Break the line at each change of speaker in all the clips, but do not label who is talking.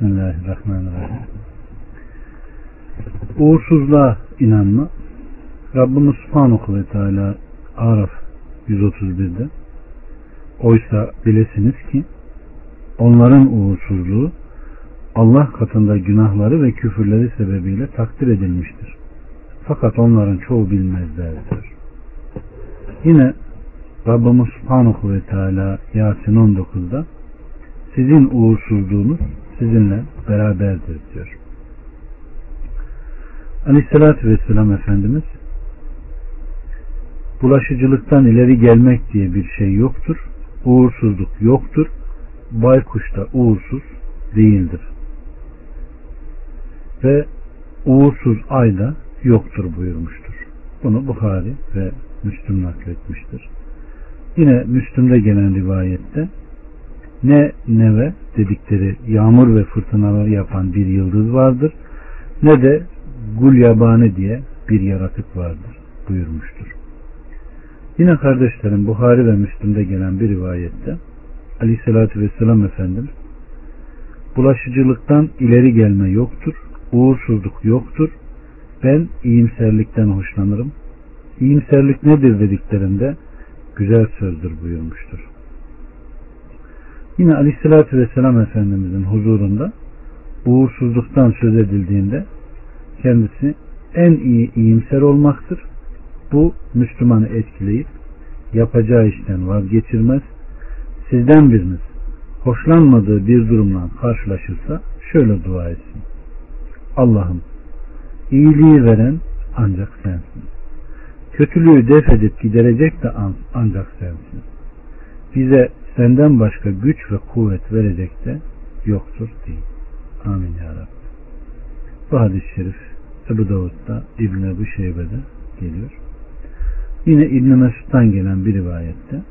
Bismillahirrahmanirrahim. Uğursuzluğa inanma Rabbimiz Subhanahu ve Teala Araf 131'de Oysa bilesiniz ki onların uğursuzluğu Allah katında günahları ve küfürleri sebebiyle takdir edilmiştir. Fakat onların çoğu bilmezler diyor. Yine Rabbimiz Subhanahu ve Teala Yasin 19'da sizin uğursuzluğunuz sizinle beraberdir diyor. Aleyhissalatü Vesselam Efendimiz bulaşıcılıktan ileri gelmek diye bir şey yoktur. Uğursuzluk yoktur. Baykuş da uğursuz değildir. Ve uğursuz ay da yoktur buyurmuştur. Bunu Bukhari ve Müslüm nakletmiştir. Yine Müslüm'de gelen rivayette ne neve dedikleri yağmur ve fırtınaları yapan bir yıldız vardır ne de gul yabani diye bir yaratık vardır buyurmuştur. Yine kardeşlerim Buhari ve Müslüm'de gelen bir rivayette Aleyhisselatü Vesselam Efendimiz bulaşıcılıktan ileri gelme yoktur, uğursuzluk yoktur, ben iyimserlikten hoşlanırım. İyimserlik nedir dediklerinde güzel sözdür buyurmuştur. Yine Aleyhisselatü Vesselam Efendimizin huzurunda uğursuzluktan söz edildiğinde kendisi en iyi iyimser olmaktır. Bu Müslümanı etkileyip yapacağı işten vazgeçirmez. Sizden biriniz hoşlanmadığı bir durumla karşılaşırsa şöyle dua etsin. Allah'ım iyiliği veren ancak sensin. Kötülüğü def edip giderecek de ancak sensin. Bize senden başka güç ve kuvvet verecek de yoktur değil. Amin ya Rabbi. Bu hadis-i şerif Ebu Davud'da İbn Ebu Şeybe'de geliyor. Yine İbn Mesud'dan gelen bir rivayette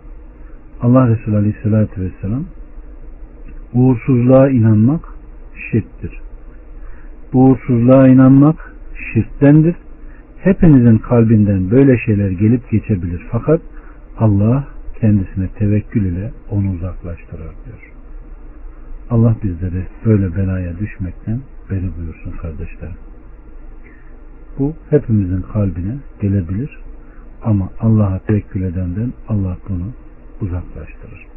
Allah Resulü Aleyhisselatü Vesselam uğursuzluğa inanmak şirktir. Uğursuzluğa inanmak şirktendir. Hepinizin kalbinden böyle şeyler gelip geçebilir. Fakat Allah kendisine tevekkül ile onu uzaklaştırır diyor. Allah bizleri böyle belaya düşmekten beri buyursun kardeşlerim. Bu hepimizin kalbine gelebilir ama Allah'a tevekkül edenden Allah bunu uzaklaştırır.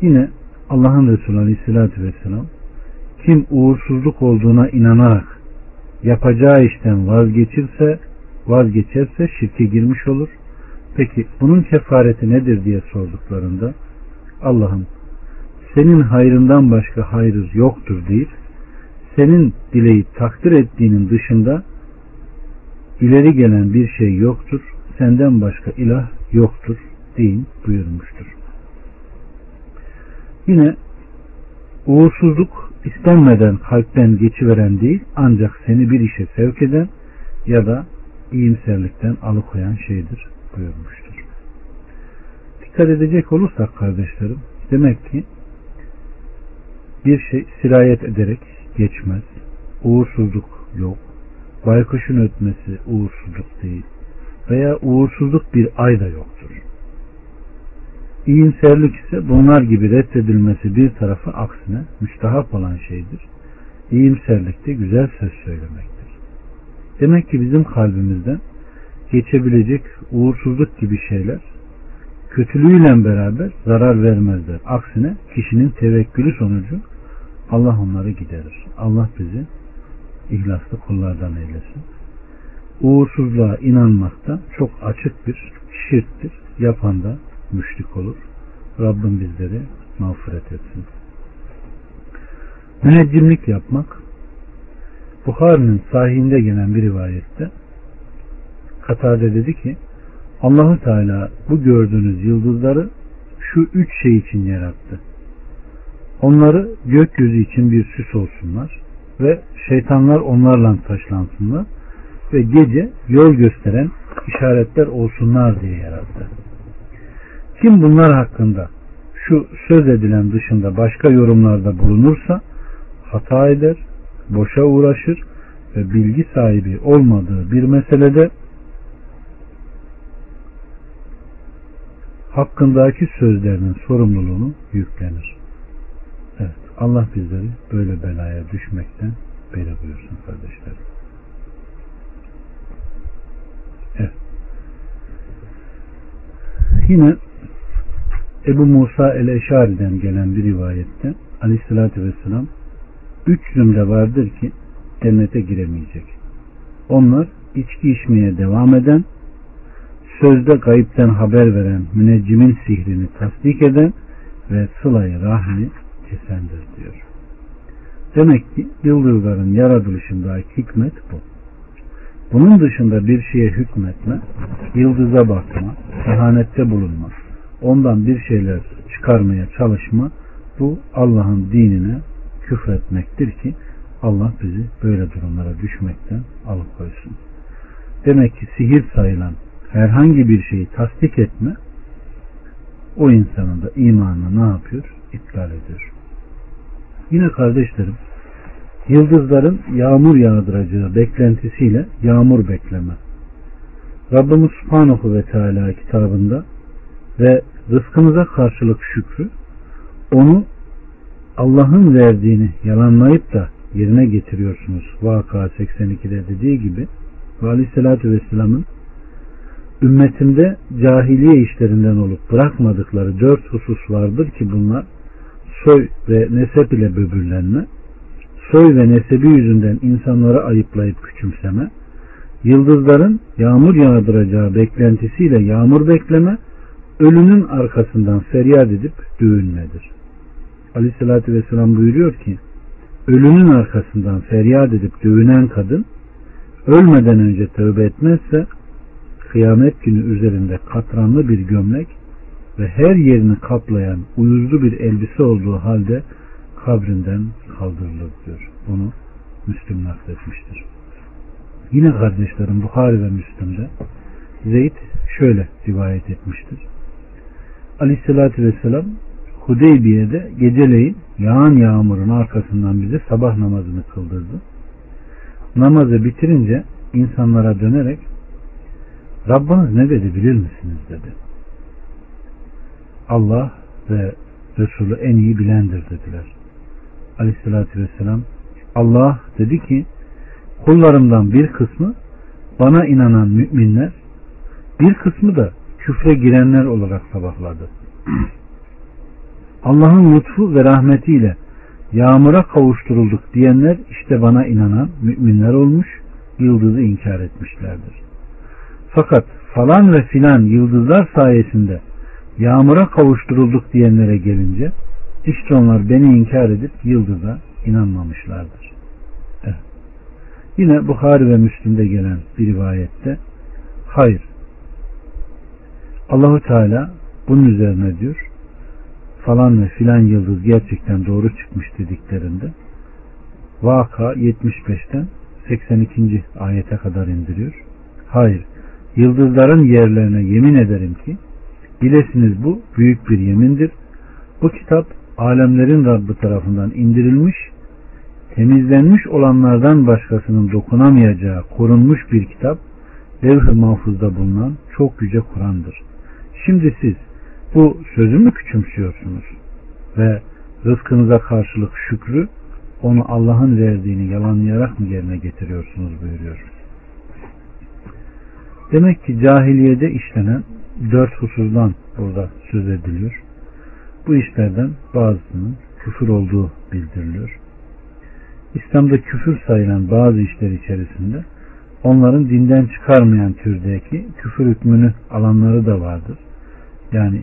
Yine Allah'ın Resulü Aleyhisselatü Vesselam kim uğursuzluk olduğuna inanarak yapacağı işten vazgeçirse vazgeçerse şirke girmiş olur. Peki bunun kefareti nedir diye sorduklarında Allah'ım senin hayrından başka hayrız yoktur deyip senin dileyip takdir ettiğinin dışında ileri gelen bir şey yoktur. Senden başka ilah yoktur deyin buyurmuştur. Yine uğursuzluk istenmeden kalpten geçiveren değil ancak seni bir işe sevk eden ya da iyimserlikten alıkoyan şeydir buyurmuştur. Dikkat edecek olursak kardeşlerim demek ki bir şey sirayet ederek geçmez. Uğursuzluk yok. Baykuşun ötmesi uğursuzluk değil. Veya uğursuzluk bir ay da yoktur. İyimserlik ise bunlar gibi reddedilmesi bir tarafı aksine müstahap olan şeydir. İyimserlik de güzel söz söylemektir. Demek ki bizim kalbimizden geçebilecek uğursuzluk gibi şeyler kötülüğüyle beraber zarar vermezler. Aksine kişinin tevekkülü sonucu Allah onları giderir. Allah bizi ihlaslı kullardan eylesin. Uğursuzluğa inanmakta çok açık bir şirktir. Yapan da müşrik olur. Rabbim bizleri mağfiret etsin. Müneccimlik yapmak Bukhari'nin sahihinde gelen bir rivayette Katade dedi ki Allahu Teala bu gördüğünüz yıldızları şu üç şey için yarattı. Onları gökyüzü için bir süs olsunlar ve şeytanlar onlarla taşlansınlar ve gece yol gösteren işaretler olsunlar diye yarattı. Kim bunlar hakkında şu söz edilen dışında başka yorumlarda bulunursa hata eder, boşa uğraşır ve bilgi sahibi olmadığı bir meselede hakkındaki sözlerinin sorumluluğunu yüklenir. Evet. Allah bizleri böyle belaya düşmekten beri buyursun kardeşlerim. Evet. Yine Ebu Musa el-Eşari'den gelen bir rivayette aleyhissalatü vesselam üç zümre vardır ki cennete giremeyecek. Onlar içki içmeye devam eden, sözde kayıpten haber veren müneccimin sihrini tasdik eden ve sılayı rahmi kesendir diyor. Demek ki yıldızların yaratılışındaki hikmet bu. Bunun dışında bir şeye hükmetme, yıldıza bakma, kehanette bulunma, ondan bir şeyler çıkarmaya çalışma, bu Allah'ın dinine küfretmektir ki Allah bizi böyle durumlara düşmekten alıkoysun. Demek ki sihir sayılan herhangi bir şeyi tasdik etme o insanın da imanını ne yapıyor? İptal ediyor. Yine kardeşlerim yıldızların yağmur yağdıracağı beklentisiyle yağmur bekleme. Rabbimiz Subhanahu ve Teala kitabında ve rızkımıza karşılık şükrü onu Allah'ın verdiğini yalanlayıp da yerine getiriyorsunuz. Vaka 82'de dediği gibi ve Aleyhisselatü Vesselam'ın ümmetimde cahiliye işlerinden olup bırakmadıkları dört husus vardır ki bunlar soy ve nesep ile böbürlenme, soy ve nesebi yüzünden insanları ayıplayıp küçümseme, yıldızların yağmur yağdıracağı beklentisiyle yağmur bekleme, ölünün arkasından feryat edip düğünmedir. Aleyhissalatü Vesselam buyuruyor ki, ölünün arkasından feryat edip dövünen kadın, ölmeden önce tövbe etmezse, kıyamet günü üzerinde katranlı bir gömlek ve her yerini kaplayan uyuzlu bir elbise olduğu halde kabrinden kaldırılır diyor. Bunu Müslüm nakletmiştir. Yine kardeşlerim Bukhari ve Müslüm'de Zeyd şöyle rivayet etmiştir. Aleyhissalatü vesselam Hudeybiye'de geceleyin yağan yağmurun arkasından bize sabah namazını kıldırdı. Namazı bitirince insanlara dönerek Rabbiniz ne dedi bilir misiniz dedi. Allah ve Resulü en iyi bilendir dediler. Aleyhissalatü vesselam Allah dedi ki kullarımdan bir kısmı bana inanan müminler bir kısmı da küfre girenler olarak sabahladı. Allah'ın lütfu ve rahmetiyle yağmura kavuşturulduk diyenler işte bana inanan müminler olmuş, yıldızı inkar etmişlerdir. Fakat falan ve filan yıldızlar sayesinde yağmura kavuşturulduk diyenlere gelince işte onlar beni inkar edip yıldıza inanmamışlardır. Evet. Yine Bukhari ve Müslim'de gelen bir rivayette hayır Allahu Teala bunun üzerine diyor falan ve filan yıldız gerçekten doğru çıkmış dediklerinde Vaka 75'ten 82. ayete kadar indiriyor. Hayır, yıldızların yerlerine yemin ederim ki bilesiniz bu büyük bir yemindir. Bu kitap alemlerin Rabbi tarafından indirilmiş, temizlenmiş olanlardan başkasının dokunamayacağı korunmuş bir kitap, levh-i mahfuzda bulunan çok yüce Kur'an'dır. Şimdi siz bu sözü mü küçümsüyorsunuz? Ve rızkınıza karşılık şükrü onu Allah'ın verdiğini yalanlayarak mı yerine getiriyorsunuz buyuruyor. Demek ki cahiliyede işlenen dört hususdan burada söz ediliyor. Bu işlerden bazısının küfür olduğu bildiriliyor. İslam'da küfür sayılan bazı işler içerisinde onların dinden çıkarmayan türdeki küfür hükmünü alanları da vardır. Yani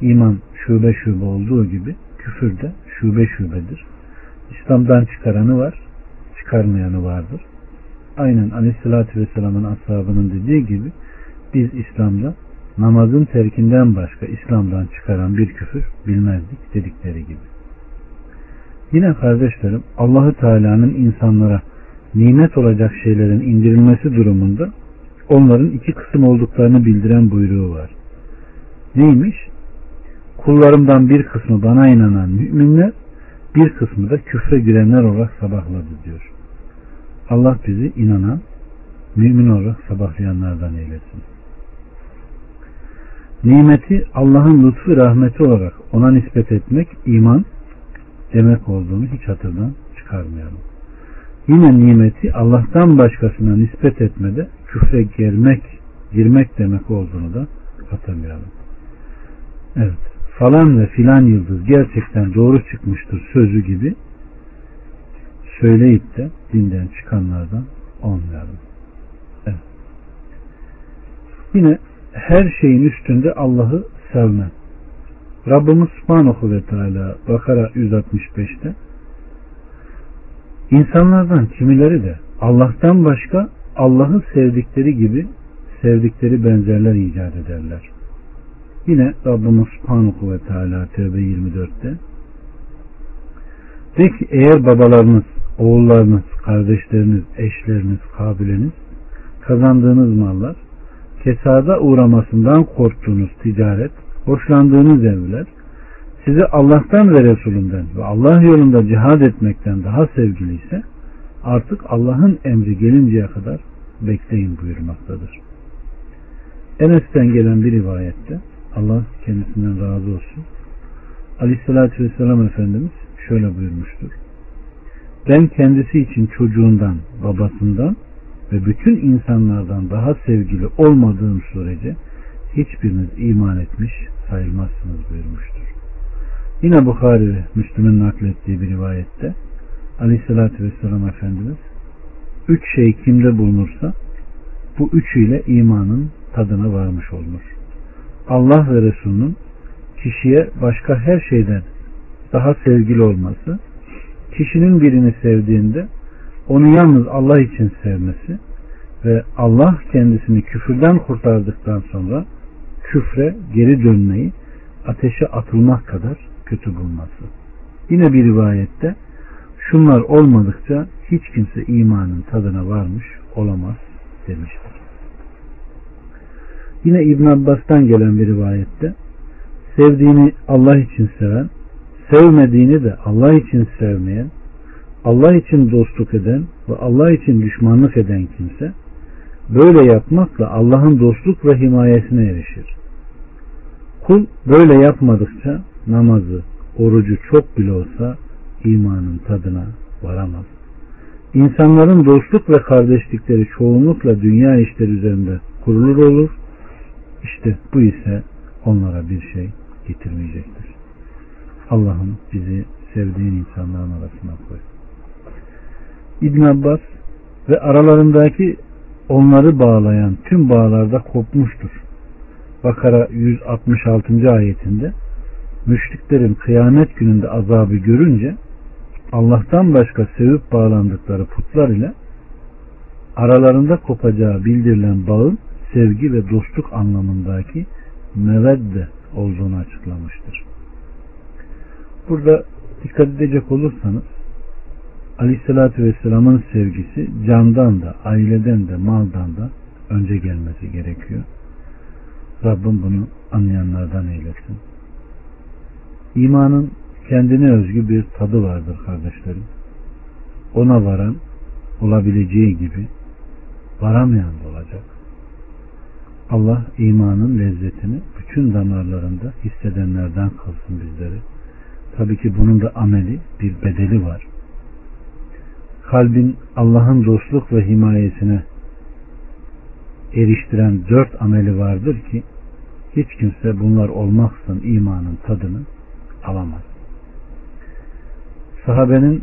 iman şube şube olduğu gibi küfür de şube şubedir. İslam'dan çıkaranı var, çıkarmayanı vardır. Aynen Aleyhisselatü Vesselam'ın ashabının dediği gibi biz İslam'da namazın terkinden başka İslam'dan çıkaran bir küfür bilmezdik dedikleri gibi. Yine kardeşlerim Allahü Teala'nın insanlara nimet olacak şeylerin indirilmesi durumunda onların iki kısım olduklarını bildiren buyruğu var. Neymiş? Kullarımdan bir kısmı bana inanan müminler, bir kısmı da küfre girenler olarak sabahladı diyor. Allah bizi inanan, mümin olarak sabahlayanlardan eylesin. Nimeti Allah'ın lütfu rahmeti olarak ona nispet etmek iman, demek olduğunu hiç hatırdan çıkarmayalım. Yine nimeti Allah'tan başkasına nispet etmede küfre girmek, girmek demek olduğunu da hatırlayalım. Evet. Falan ve filan yıldız gerçekten doğru çıkmıştır sözü gibi söyleyip de dinden çıkanlardan olmayalım. Evet. Yine her şeyin üstünde Allah'ı sevme. Rabbimiz Subhanahu ve Teala Bakara 165'te İnsanlardan kimileri de Allah'tan başka Allah'ı sevdikleri gibi sevdikleri benzerler icat ederler. Yine Rabbimiz Subhanahu ve Teala Tevbe 24'te de ki eğer babalarınız, oğullarınız, kardeşleriniz, eşleriniz, kabileniz kazandığınız mallar kesada uğramasından korktuğunuz ticaret, hoşlandığınız evler size Allah'tan ve Resulünden ve Allah yolunda cihad etmekten daha sevgiliyse artık Allah'ın emri gelinceye kadar bekleyin buyurmaktadır. Enes'ten gelen bir rivayette Allah kendisinden razı olsun. Aleyhissalatü Vesselam Efendimiz şöyle buyurmuştur. Ben kendisi için çocuğundan, babasından ve bütün insanlardan daha sevgili olmadığım sürece hiçbiriniz iman etmiş sayılmazsınız buyurmuştur. Yine Bukhari ve Müslüm'ün naklettiği bir rivayette Aleyhisselatü Vesselam Efendimiz üç şey kimde bulunursa bu üçüyle imanın tadına varmış olunur. Allah ve Resulünün kişiye başka her şeyden daha sevgili olması, kişinin birini sevdiğinde onu yalnız Allah için sevmesi ve Allah kendisini küfürden kurtardıktan sonra küfre geri dönmeyi ateşe atılmak kadar kötü bulması. Yine bir rivayette şunlar olmadıkça hiç kimse imanın tadına varmış olamaz demiştir. Yine İbn Abbas'tan gelen bir rivayette sevdiğini Allah için seven, sevmediğini de Allah için sevmeyen, Allah için dostluk eden ve Allah için düşmanlık eden kimse böyle yapmakla Allah'ın dostluk ve himayesine erişir. Kul böyle yapmadıkça namazı, orucu çok bile olsa imanın tadına varamaz. İnsanların dostluk ve kardeşlikleri çoğunlukla dünya işleri üzerinde kurulur olur. İşte bu ise onlara bir şey getirmeyecektir. Allah'ım bizi sevdiğin insanların arasına koy. İbn Abbas ve aralarındaki onları bağlayan tüm bağlarda kopmuştur. Bakara 166. ayetinde müşriklerin kıyamet gününde azabı görünce Allah'tan başka sevip bağlandıkları putlar ile aralarında kopacağı bildirilen bağın sevgi ve dostluk anlamındaki mevedde olduğunu açıklamıştır. Burada dikkat edecek olursanız Aleyhisselatü Vesselam'ın sevgisi candan da, aileden de, maldan da önce gelmesi gerekiyor. Rabbim bunu anlayanlardan eylesin. İmanın kendine özgü bir tadı vardır kardeşlerim. Ona varan olabileceği gibi varamayan da olacak. Allah imanın lezzetini bütün damarlarında hissedenlerden kılsın bizleri. Tabii ki bunun da ameli bir bedeli var. Kalbin Allah'ın dostluk ve himayesine eriştiren dört ameli vardır ki hiç kimse bunlar olmaksın imanın tadını alamaz. Sahabenin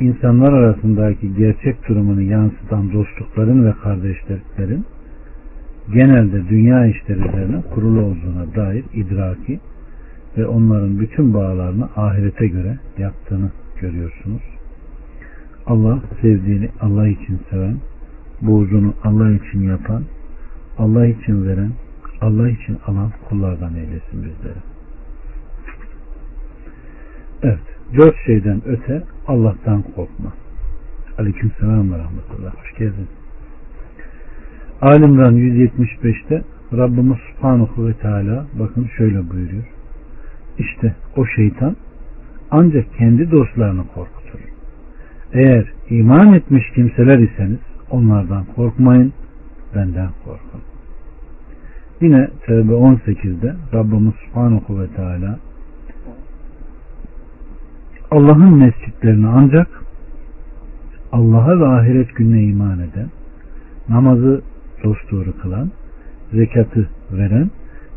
insanlar arasındaki gerçek durumunu yansıtan dostlukların ve kardeşliklerin genelde dünya işleri üzerine kurulu olduğuna dair idraki ve onların bütün bağlarını ahirete göre yaptığını görüyorsunuz. Allah sevdiğini Allah için seven, borcunu Allah için yapan, Allah için veren, Allah için alan kullardan eylesin bizleri. Evet. Dört şeyden öte Allah'tan korkma. Aleyküm selam ve rahmetullah. Hoş geldin. Alimran 175'te Rabbimiz Subhanahu ve Teala bakın şöyle buyuruyor. İşte o şeytan ancak kendi dostlarını korkutur. Eğer iman etmiş kimseler iseniz onlardan korkmayın, benden korkun. Yine Tevbe 18'de Rabbimiz Subhanahu ve Teala Allah'ın mescitlerini ancak Allah'a ve ahiret gününe iman eden, namazı dosdoğru kılan, zekatı veren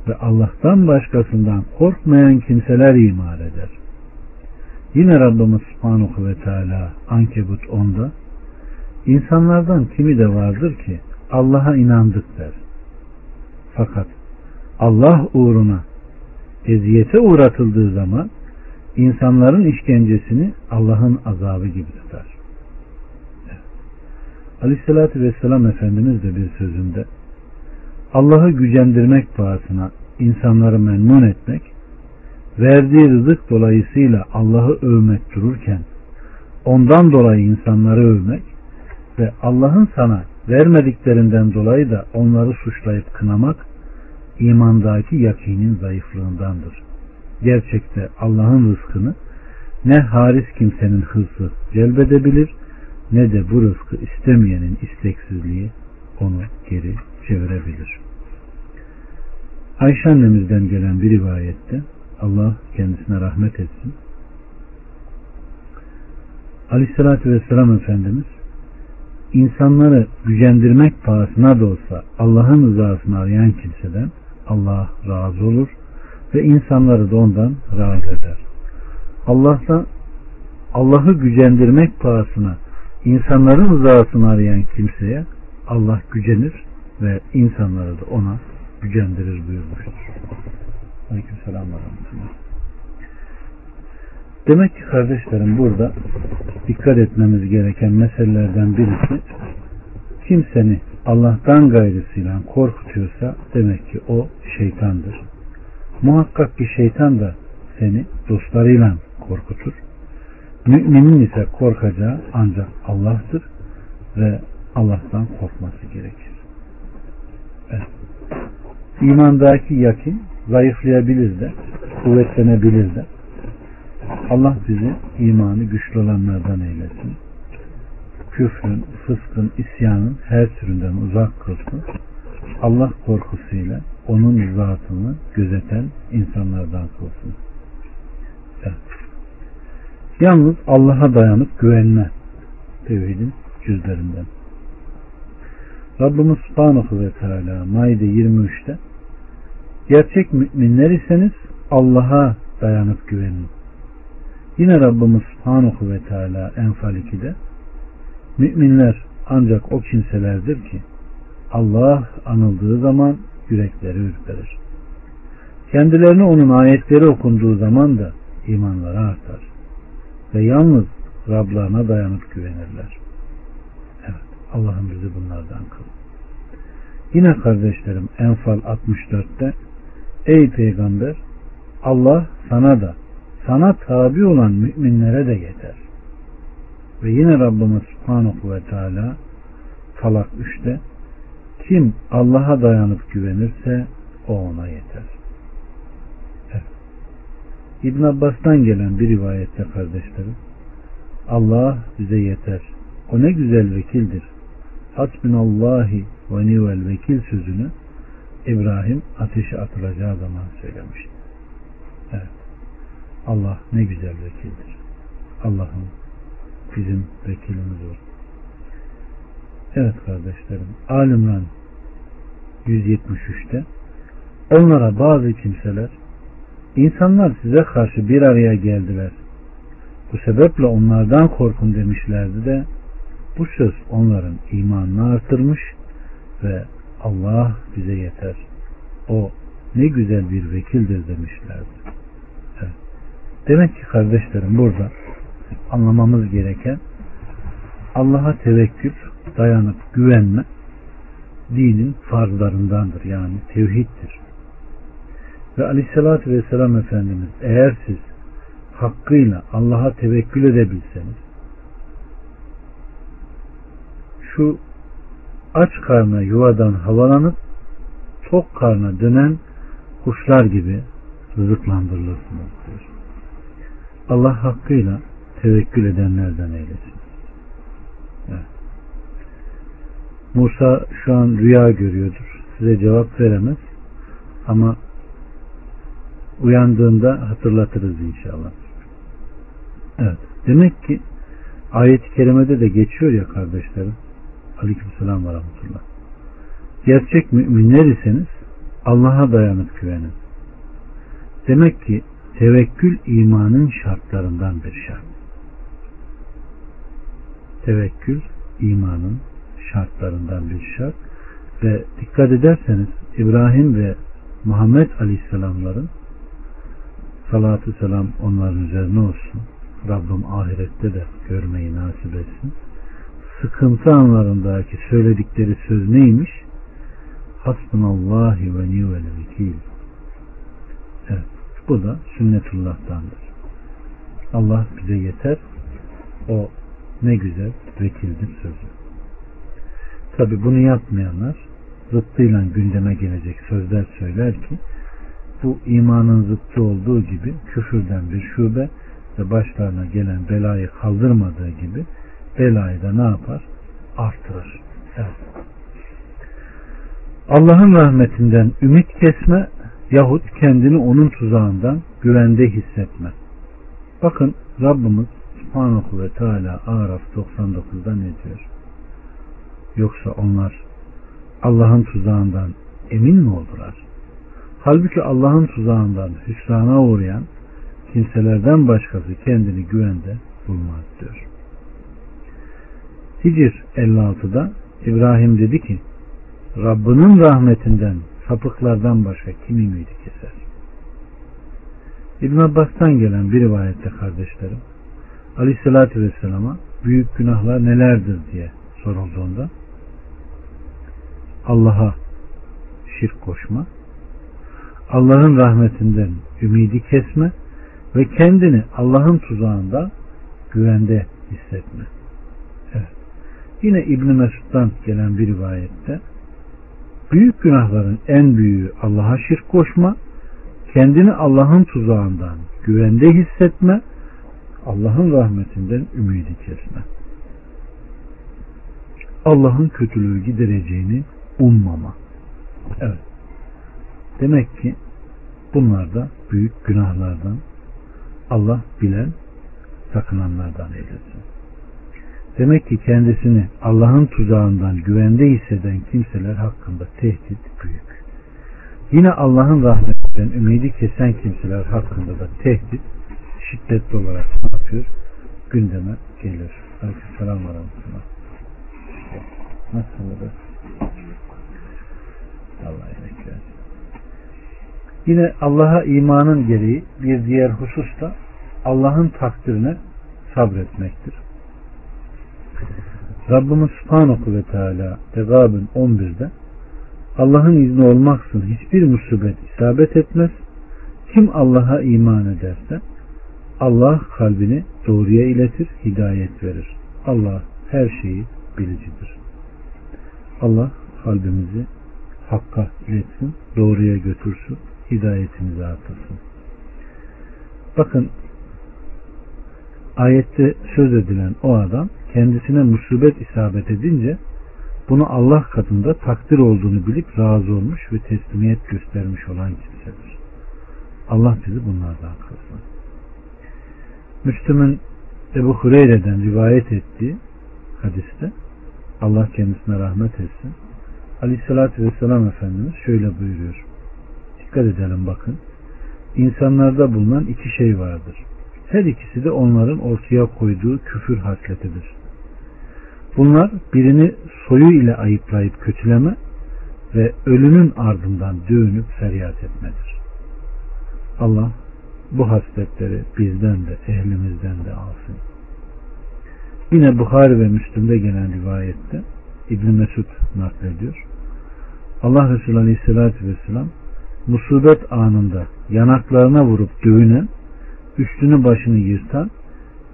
ve Allah'tan başkasından korkmayan kimseler iman eder. Yine Rabbimiz Subhanahu ve Teala Ankebut 10'da insanlardan kimi de vardır ki Allah'a inandık der. Fakat Allah uğruna eziyete uğratıldığı zaman insanların işkencesini Allah'ın azabı gibi tutar. Aleyhissalatü Vesselam Efendimiz de bir sözünde Allah'ı gücendirmek pahasına insanları memnun etmek, verdiği rızık dolayısıyla Allah'ı övmek dururken, ondan dolayı insanları övmek ve Allah'ın sana vermediklerinden dolayı da onları suçlayıp kınamak, imandaki yakinin zayıflığındandır. Gerçekte Allah'ın rızkını ne haris kimsenin hızı celbedebilir ne de bu rızkı istemeyenin isteksizliği onu geri çevirebilir. Ayşe annemizden gelen bir rivayette Allah kendisine rahmet etsin. Aleyhissalatü Vesselam Efendimiz insanları gücendirmek pahasına da olsa Allah'ın rızasını arayan kimseden Allah razı olur ve insanları da ondan razı eder. Allah'tan Allah'ı gücendirmek pahasına insanların rızasını arayan kimseye Allah gücenir ve insanları da ona gücendirir buyurmuştur. Aleykümselam ve Demek ki kardeşlerim burada dikkat etmemiz gereken meselelerden birisi kim seni Allah'tan gayrısıyla korkutuyorsa demek ki o şeytandır. Muhakkak ki şeytan da seni dostlarıyla korkutur. Müminin ise korkacağı ancak Allah'tır ve Allah'tan korkması gerekir. İmandaki yakin zayıflayabilir de, kuvvetlenebilir de. Allah bizi imanı güçlü olanlardan eylesin. Küfrün, fıskın, isyanın her türünden uzak kılsın. Allah korkusuyla onun zatını gözeten insanlardan kılsın. Evet. Yalnız Allah'a dayanıp güvenme tevhidin cüzlerinden. Rabbimiz Subhanahu ve Teala Maide 23'te gerçek müminler iseniz Allah'a dayanıp güvenin. Yine Rabbimiz Subhanahu ve Teala Enfal 2'de müminler ancak o kimselerdir ki Allah anıldığı zaman yürekleri ürperir. Kendilerine onun ayetleri okunduğu zaman da imanları artar. Ve yalnız Rablarına dayanıp güvenirler. Evet Allah'ın bizi bunlardan kıl. Yine kardeşlerim Enfal 64'te Ey peygamber Allah sana da sana tabi olan müminlere de yeter. Ve yine Rabbimiz Subhanahu ve Teala Talak 3'te kim Allah'a dayanıp güvenirse o ona yeter. Evet. İbn Abbas'tan gelen bir rivayette kardeşlerim Allah bize yeter. O ne güzel vekildir. Hasbinallahi ve nivel vekil sözünü İbrahim ateşe atılacağı zaman söylemişti. Evet. Allah ne güzel vekildir. Allah'ım bizim vekilimiz olsun. Evet kardeşlerim. Alimran 173'te onlara bazı kimseler insanlar size karşı bir araya geldiler. Bu sebeple onlardan korkun demişlerdi de bu söz onların imanını artırmış ve Allah bize yeter. O ne güzel bir vekildir demişlerdi. Evet. Demek ki kardeşlerim burada anlamamız gereken Allah'a tevekkül, dayanıp güvenme dinin farzlarındandır. Yani tevhiddir. Ve aleyhissalatü vesselam Efendimiz eğer siz hakkıyla Allah'a tevekkül edebilseniz şu aç karna yuvadan havalanıp tok karna dönen kuşlar gibi rızıklandırılırsınız diyor. Allah hakkıyla tevekkül edenlerden eylesin. Evet. Musa şu an rüya görüyordur. Size cevap veremez. Ama uyandığında hatırlatırız inşallah. Evet. Demek ki ayet-i kerimede de geçiyor ya kardeşlerim. Aleykümselam ve rahmetullah. Gerçek müminler iseniz Allah'a dayanıp güvenin. Demek ki tevekkül imanın şartlarından bir şart. Tevekkül imanın şartlarından bir şart ve dikkat ederseniz İbrahim ve Muhammed Aleyhisselamların salatü selam onların üzerine olsun. Rabbim ahirette de görmeyi nasip etsin. Sıkıntı anlarındaki söyledikleri söz neymiş? Hasbunallahi ve ni'vel vekil. Evet. Bu da sünnetullah'tandır. Allah bize yeter. O ne güzel vekildir sözü. Tabi bunu yapmayanlar zıttıyla gündeme gelecek sözler söyler ki bu imanın zıttı olduğu gibi küfürden bir şube ve başlarına gelen belayı kaldırmadığı gibi belayı da ne yapar? Artırır. Evet. Allah'ın rahmetinden ümit kesme yahut kendini onun tuzağından güvende hissetme. Bakın Rabbimiz Subhanahu ve Teala Araf 99'da ne diyor? Yoksa onlar Allah'ın tuzağından emin mi oldular? Halbuki Allah'ın tuzağından hüsrana uğrayan kimselerden başkası kendini güvende bulmaz diyor. Hicr 56'da İbrahim dedi ki Rabbinin rahmetinden sapıklardan başka kim ümidi keser? İbn Abbas'tan gelen bir rivayette kardeşlerim Aleyhisselatü Vesselam'a büyük günahlar nelerdir diye sorulduğunda Allah'a şirk koşma, Allah'ın rahmetinden ümidi kesme ve kendini Allah'ın tuzağında güvende hissetme. Yine İbn Mesud'dan gelen bir rivayette büyük günahların en büyüğü Allah'a şirk koşma, kendini Allah'ın tuzağından güvende hissetme, Allah'ın rahmetinden ümidi kesme. Allah'ın kötülüğü gidereceğini ummama. Evet. Demek ki bunlar da büyük günahlardan Allah bilen sakınanlardan eylesin. Demek ki kendisini Allah'ın tuzağından güvende hisseden kimseler hakkında tehdit büyük. Yine Allah'ın rahmetinden ümidi kesen kimseler hakkında da tehdit şiddetli olarak yapıyor? Gündeme gelir. Aleykümselam ve rahmetullah. Nasıl Allah emekler. Yine Allah'a imanın gereği bir diğer husus da Allah'ın takdirine sabretmektir. Rabbimiz Subhanahu ve Teala Tegabün 11'de Allah'ın izni olmaksın hiçbir musibet isabet etmez. Kim Allah'a iman ederse Allah kalbini doğruya iletir, hidayet verir. Allah her şeyi bilicidir. Allah kalbimizi hakka iletsin, doğruya götürsün, hidayetimizi artırsın. Bakın ayette söz edilen o adam kendisine musibet isabet edince bunu Allah katında takdir olduğunu bilip razı olmuş ve teslimiyet göstermiş olan kimsedir. Allah bizi bunlardan kılsın. Müslüm'ün Ebu Hureyre'den rivayet ettiği hadiste Allah kendisine rahmet etsin. Aleyhissalatü Vesselam Efendimiz şöyle buyuruyor. Dikkat edelim bakın. İnsanlarda bulunan iki şey vardır. Her ikisi de onların ortaya koyduğu küfür hasletidir. Bunlar birini soyu ile ayıplayıp kötüleme ve ölünün ardından dövünüp feryat etmedir. Allah bu hasletleri bizden de ehlimizden de alsın. Yine Bukhari ve Müslüm'de gelen rivayette İbn Mesud naklediyor. Allah Resulü Aleyhisselatü Vesselam musibet anında yanaklarına vurup dövünen, üstünü başını yırtan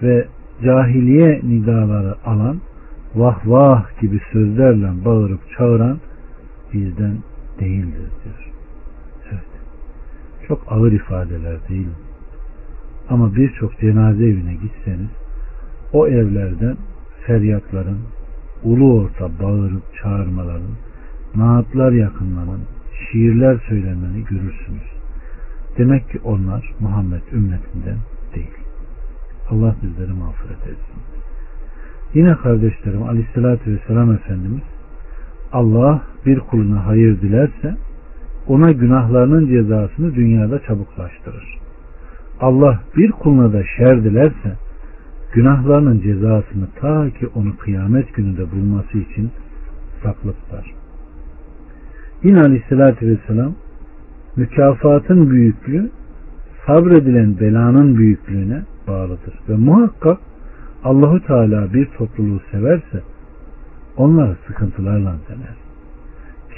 ve cahiliye nidaları alan, vah vah gibi sözlerle bağırıp çağıran bizden değildir diyor. Evet. Çok ağır ifadeler değil mi? Ama birçok cenaze evine gitseniz o evlerden feryatların, ulu orta bağırıp çağırmaların, naatlar yakınmanın, şiirler söylemeni görürsünüz. Demek ki onlar Muhammed ümmetinden değil. Allah bizleri mağfiret etsin. Yine kardeşlerim aleyhissalatü vesselam Efendimiz Allah bir kuluna hayır dilerse ona günahlarının cezasını dünyada çabuklaştırır. Allah bir kuluna da şer dilerse günahlarının cezasını ta ki onu kıyamet gününde bulması için saklı tutar. Yine aleyhissalatü vesselam mükafatın büyüklüğü sabredilen belanın büyüklüğüne bağlıdır. Ve muhakkak Allahu Teala bir topluluğu severse onları sıkıntılarla dener.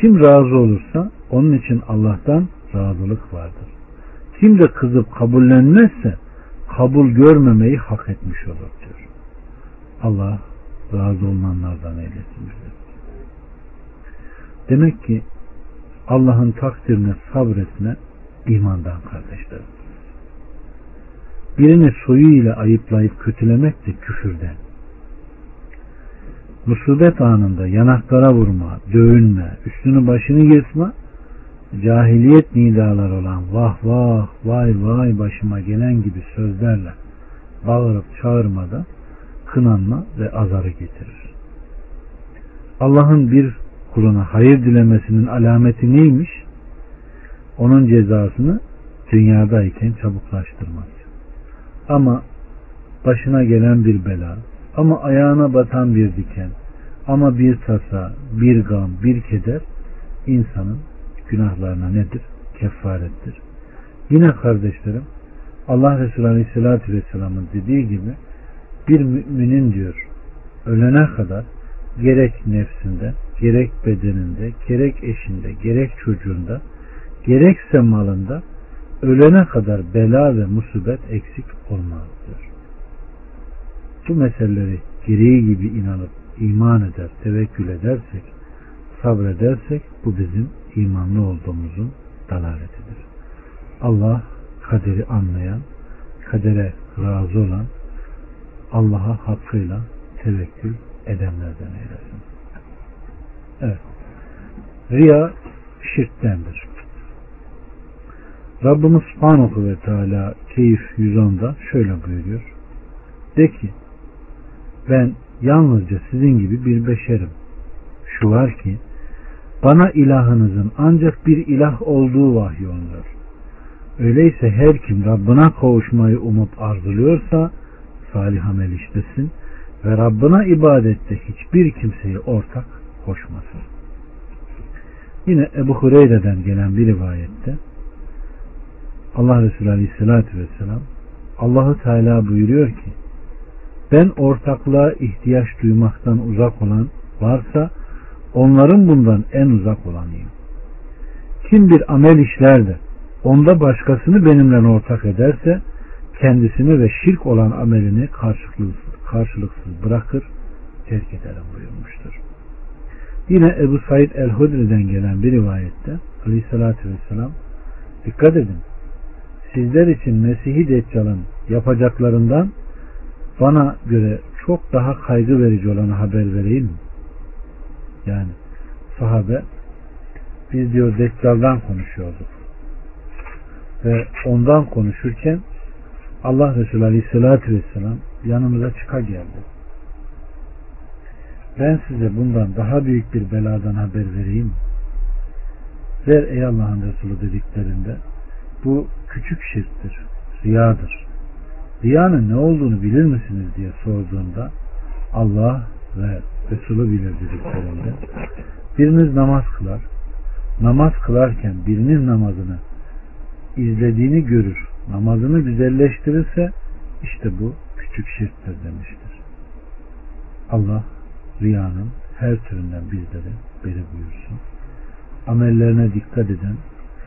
Kim razı olursa onun için Allah'tan razılık vardır. Kim de kızıp kabullenmezse kabul görmemeyi hak etmiş olur diyor. Allah razı olunanlardan eylesin bizi. Demek ki Allah'ın takdirine sabretme imandan kardeşlerim. Birini soyuyla ayıplayıp kötülemek de küfürden. Musibet anında yanaklara vurma, dövünme, üstünü başını yırtma, cahiliyet nidalar olan vah vah vay vay başıma gelen gibi sözlerle bağırıp çağırmada kınanma ve azarı getirir. Allah'ın bir kuluna hayır dilemesinin alameti neymiş? Onun cezasını dünyadayken çabuklaştırmak. Ama başına gelen bir bela, ama ayağına batan bir diken, ama bir tasa, bir gam, bir keder insanın günahlarına nedir? Kefarettir. Yine kardeşlerim Allah Resulü Aleyhisselatü Vesselam'ın dediği gibi bir müminin diyor ölene kadar gerek nefsinde, gerek bedeninde, gerek eşinde, gerek çocuğunda, gerekse malında ölene kadar bela ve musibet eksik olmaz. Bu meseleleri gereği gibi inanıp iman eder, tevekkül edersek, sabredersek bu bizim imanlı olduğumuzun dalaletidir. Allah kaderi anlayan, kadere razı olan, Allah'a hakkıyla tevekkül edenlerden eylesin. Evet. Riya şirktendir. Rabbimiz Subhanahu ve Teala Keyif 110'da şöyle buyuruyor. De ki ben yalnızca sizin gibi bir beşerim. Şu var ki bana ilahınızın ancak bir ilah olduğu vahyolunur. Öyleyse her kim Rabbına kavuşmayı umup arzuluyorsa salih amel işlesin ve Rabbına ibadette hiçbir kimseyi ortak koşmasın. Yine Ebu Hureyre'den gelen bir rivayette Allah Resulü Aleyhisselatü Vesselam Allahu Teala buyuruyor ki ben ortaklığa ihtiyaç duymaktan uzak olan varsa onların bundan en uzak olanıyım. Kim bir amel işler de onda başkasını benimle ortak ederse kendisini ve şirk olan amelini karşılıksız, karşılıksız bırakır, terk ederim buyurmuştur. Yine Ebu Said el-Hudri'den gelen bir rivayette aleyhissalatü vesselam dikkat edin sizler için Mesih-i Deccal'ın yapacaklarından bana göre çok daha kaygı verici olanı haber vereyim mi? Yani sahabe biz diyor Deccal'dan konuşuyorduk. Ve ondan konuşurken Allah Resulü Aleyhisselatü Vesselam yanımıza çıka geldi. Ben size bundan daha büyük bir beladan haber vereyim. Ver ey Allah'ın Resulü dediklerinde bu küçük şirktir, riyadır. Riyanın ne olduğunu bilir misiniz diye sorduğunda Allah ve Resulü bilir dediklerinde biriniz namaz kılar, namaz kılarken birinin namazını izlediğini görür, namazını güzelleştirirse işte bu küçük şirktir demiştir. Allah riyanın her türünden bizleri beri buyursun. Amellerine dikkat eden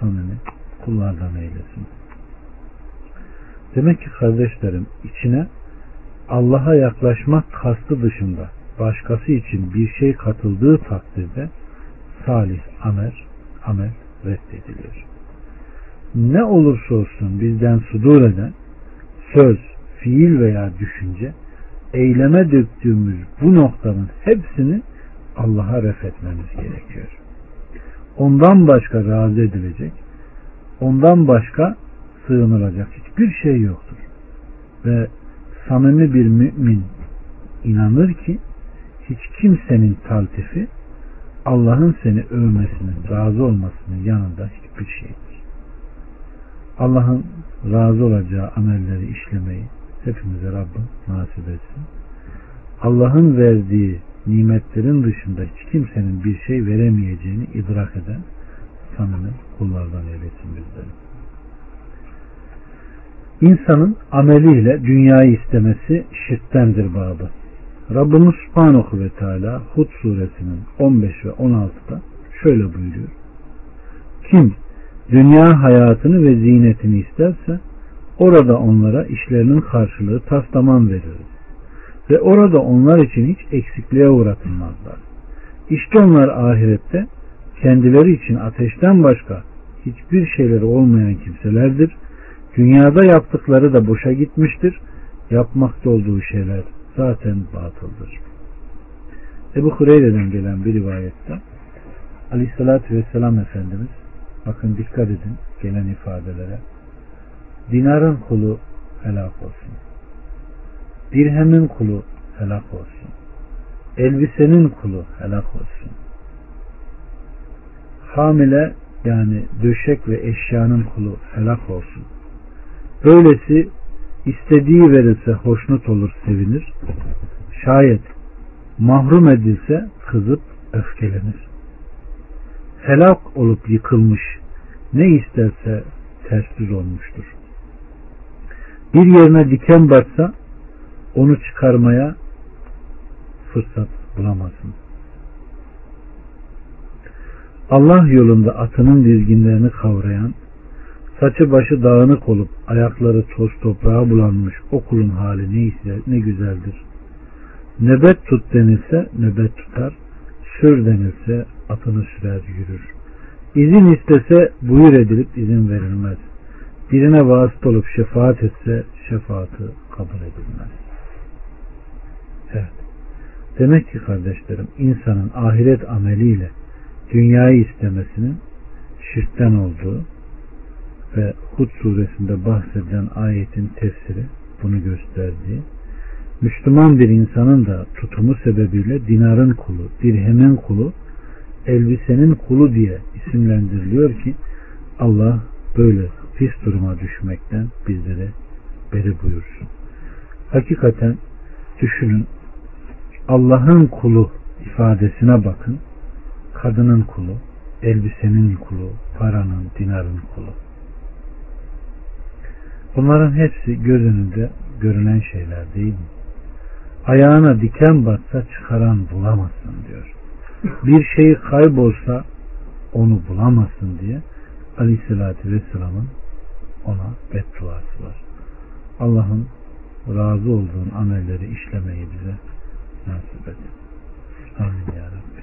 samimi kullardan eylesin. Demek ki kardeşlerim içine Allah'a yaklaşmak kastı dışında başkası için bir şey katıldığı takdirde salih amel, amel reddediliyor. Ne olursa olsun bizden sudur eden söz, fiil veya düşünce eyleme döktüğümüz bu noktanın hepsini Allah'a ref etmemiz gerekiyor. Ondan başka razı edilecek, ondan başka sığınılacak hiçbir şey yoktur. Ve samimi bir mümin inanır ki hiç kimsenin taltifi Allah'ın seni övmesinin, razı olmasının yanında hiçbir şeydir. Allah'ın razı olacağı amelleri işlemeyi hepimize Rabbim nasip etsin. Allah'ın verdiği nimetlerin dışında hiç kimsenin bir şey veremeyeceğini idrak eden samimi kullardan eylesin bizleri. İnsanın ameliyle dünyayı istemesi şirktendir babı. Rabbimiz Subhanahu ve Teala Hud suresinin 15 ve 16'da şöyle buyuruyor. Kim dünya hayatını ve zinetini isterse orada onlara işlerinin karşılığı taslaman veririz. Ve orada onlar için hiç eksikliğe uğratılmazlar. İşte onlar ahirette kendileri için ateşten başka hiçbir şeyleri olmayan kimselerdir. Dünyada yaptıkları da boşa gitmiştir. Yapmakta olduğu şeyler zaten batıldır. Ebu Hureyre'den gelen bir rivayette Aleyhissalatü Vesselam Efendimiz bakın dikkat edin gelen ifadelere dinarın kulu helak olsun. Dirhemin kulu helak olsun. Elbisenin kulu helak olsun. Hamile yani döşek ve eşyanın kulu helak olsun. Böylesi istediği verirse hoşnut olur sevinir. Şayet mahrum edilse kızıp öfkelenir. Helak olup yıkılmış ne isterse ters düz olmuştur. Bir yerine diken batsa onu çıkarmaya fırsat bulamazsın. Allah yolunda atının dizginlerini kavrayan Saçı başı dağınık olup ayakları toz toprağa bulanmış o kulun hali neyse ne güzeldir. Nöbet tut denilse nöbet tutar, sür denilse atını sürer yürür. İzin istese buyur edilip izin verilmez. Birine vasıta olup şefaat etse şefaatı kabul edilmez. Evet. Demek ki kardeşlerim insanın ahiret ameliyle dünyayı istemesinin şirkten olduğu ve Hud suresinde bahsedilen ayetin tefsiri bunu gösterdiği Müslüman bir insanın da tutumu sebebiyle dinarın kulu, dirhemin kulu, elbisenin kulu diye isimlendiriliyor ki Allah böyle pis duruma düşmekten bizlere beri buyursun. Hakikaten düşünün Allah'ın kulu ifadesine bakın. Kadının kulu, elbisenin kulu, paranın, dinarın kulu. Bunların hepsi göz önünde görünen şeyler değil mi? Ayağına diken batsa çıkaran bulamazsın diyor. Bir şeyi kaybolsa onu bulamazsın diye Aleyhisselatü Vesselam'ın ona bedduası var. Allah'ın razı olduğun amelleri işlemeyi bize nasip et. Amin ya Rabbi.